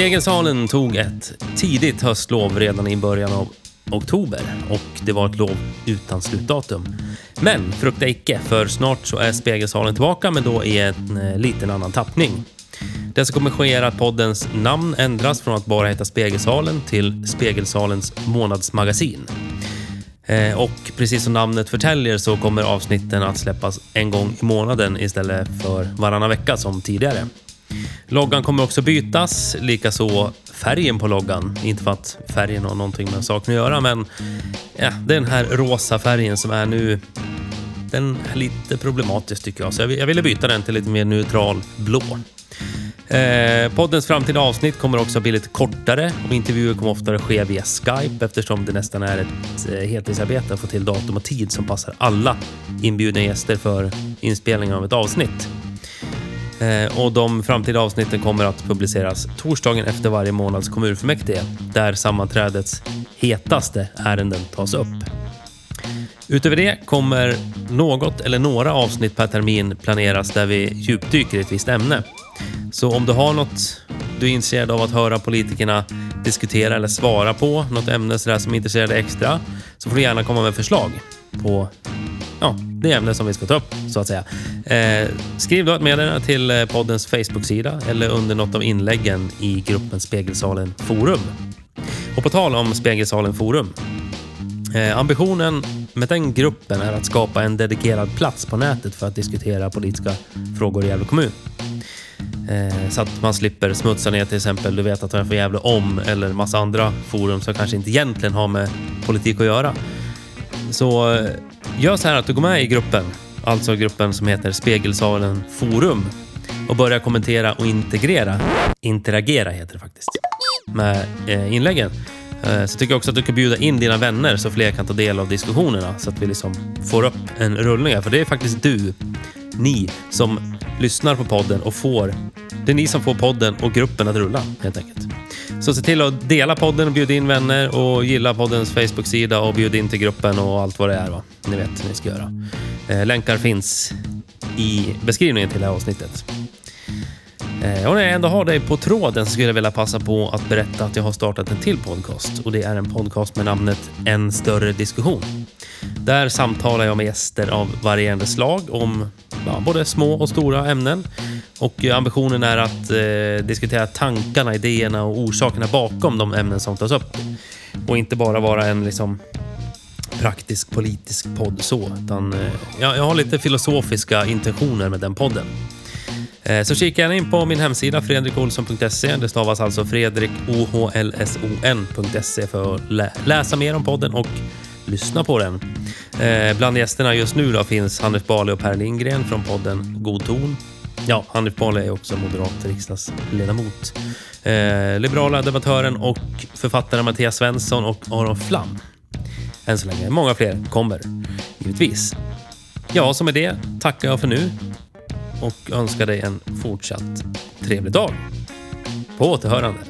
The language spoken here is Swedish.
Spegelsalen tog ett tidigt höstlov redan i början av oktober och det var ett lov utan slutdatum. Men frukta icke, för snart så är Spegelsalen tillbaka men då i en eh, liten annan tappning. Det som kommer ske är att poddens namn ändras från att bara heta Spegelsalen till Spegelsalens månadsmagasin. Eh, och precis som namnet förtäljer så kommer avsnitten att släppas en gång i månaden istället för varannan vecka som tidigare. Loggan kommer också bytas, likaså färgen på loggan. Inte för att färgen har någonting med saken att göra, men ja, den här rosa färgen som är nu, den är lite problematisk tycker jag. Så jag ville byta den till lite mer neutral blå. Eh, poddens framtida avsnitt kommer också bli lite kortare och intervjuer kommer oftare ske via Skype eftersom det nästan är ett eh, heltidsarbete att få till datum och tid som passar alla inbjudna gäster för inspelningen av ett avsnitt. Eh, och de framtida avsnitten kommer att publiceras torsdagen efter varje månads kommunfullmäktige där sammanträdets hetaste ärenden tas upp. Utöver det kommer något eller några avsnitt per termin planeras där vi djupdyker i ett visst ämne. Så om du har något du är intresserad av att höra politikerna diskutera eller svara på, något ämne sådär som intresserar dig extra, så får du gärna komma med förslag på ja, det ämne som vi ska ta upp, så att säga. Eh, skriv då ett meddelande till eh, poddens Facebook-sida eller under något av inläggen i gruppen Spegelsalen Forum. Och på tal om Spegelsalen Forum. Eh, ambitionen med den gruppen är att skapa en dedikerad plats på nätet för att diskutera politiska frågor i Gävle kommun. Eh, så att man slipper smutsa ner till exempel, du vet att jag får Gävle om eller massa andra forum som kanske inte egentligen har med politik att göra. Så eh, gör så här att du går med i gruppen, alltså gruppen som heter Spegelsalen Forum och börja kommentera och integrera. Interagera heter det faktiskt. Med eh, inläggen. Eh, så tycker jag också att du kan bjuda in dina vänner så fler kan ta del av diskussionerna så att vi liksom får upp en rullning. För det är faktiskt du, ni, som lyssnar på podden och får... Det är ni som får podden och gruppen att rulla helt enkelt. Så se till att dela podden och bjuda in vänner och gilla poddens Facebook-sida och bjud in till gruppen och allt vad det är. Va? Ni vet hur ni ska göra. Eh, länkar finns i beskrivningen till det här avsnittet. Eh, och när jag ändå har dig på tråden så skulle jag vilja passa på att berätta att jag har startat en till podcast och det är en podcast med namnet En större diskussion. Där samtalar jag med gäster av varierande slag om ja, både små och stora ämnen. Och eh, ambitionen är att eh, diskutera tankarna, idéerna och orsakerna bakom de ämnen som tas upp. Och inte bara vara en liksom praktisk politisk podd så, utan eh, jag, jag har lite filosofiska intentioner med den podden. Eh, så kika gärna in på min hemsida fredrikolsson.se. Det stavas alltså fredrikohlson.se för att lä läsa mer om podden och lyssna på den. Eh, bland gästerna just nu då finns Hanif Bali och Per Lindgren från podden God ton. Ja, Hanif Bali är också moderat riksdagsledamot. Eh, liberala debattören och författaren Mattias Svensson och Aron Flam. Än så länge. Många fler kommer, givetvis. Ja, så med det tackar jag för nu och önskar dig en fortsatt trevlig dag. På återhörande.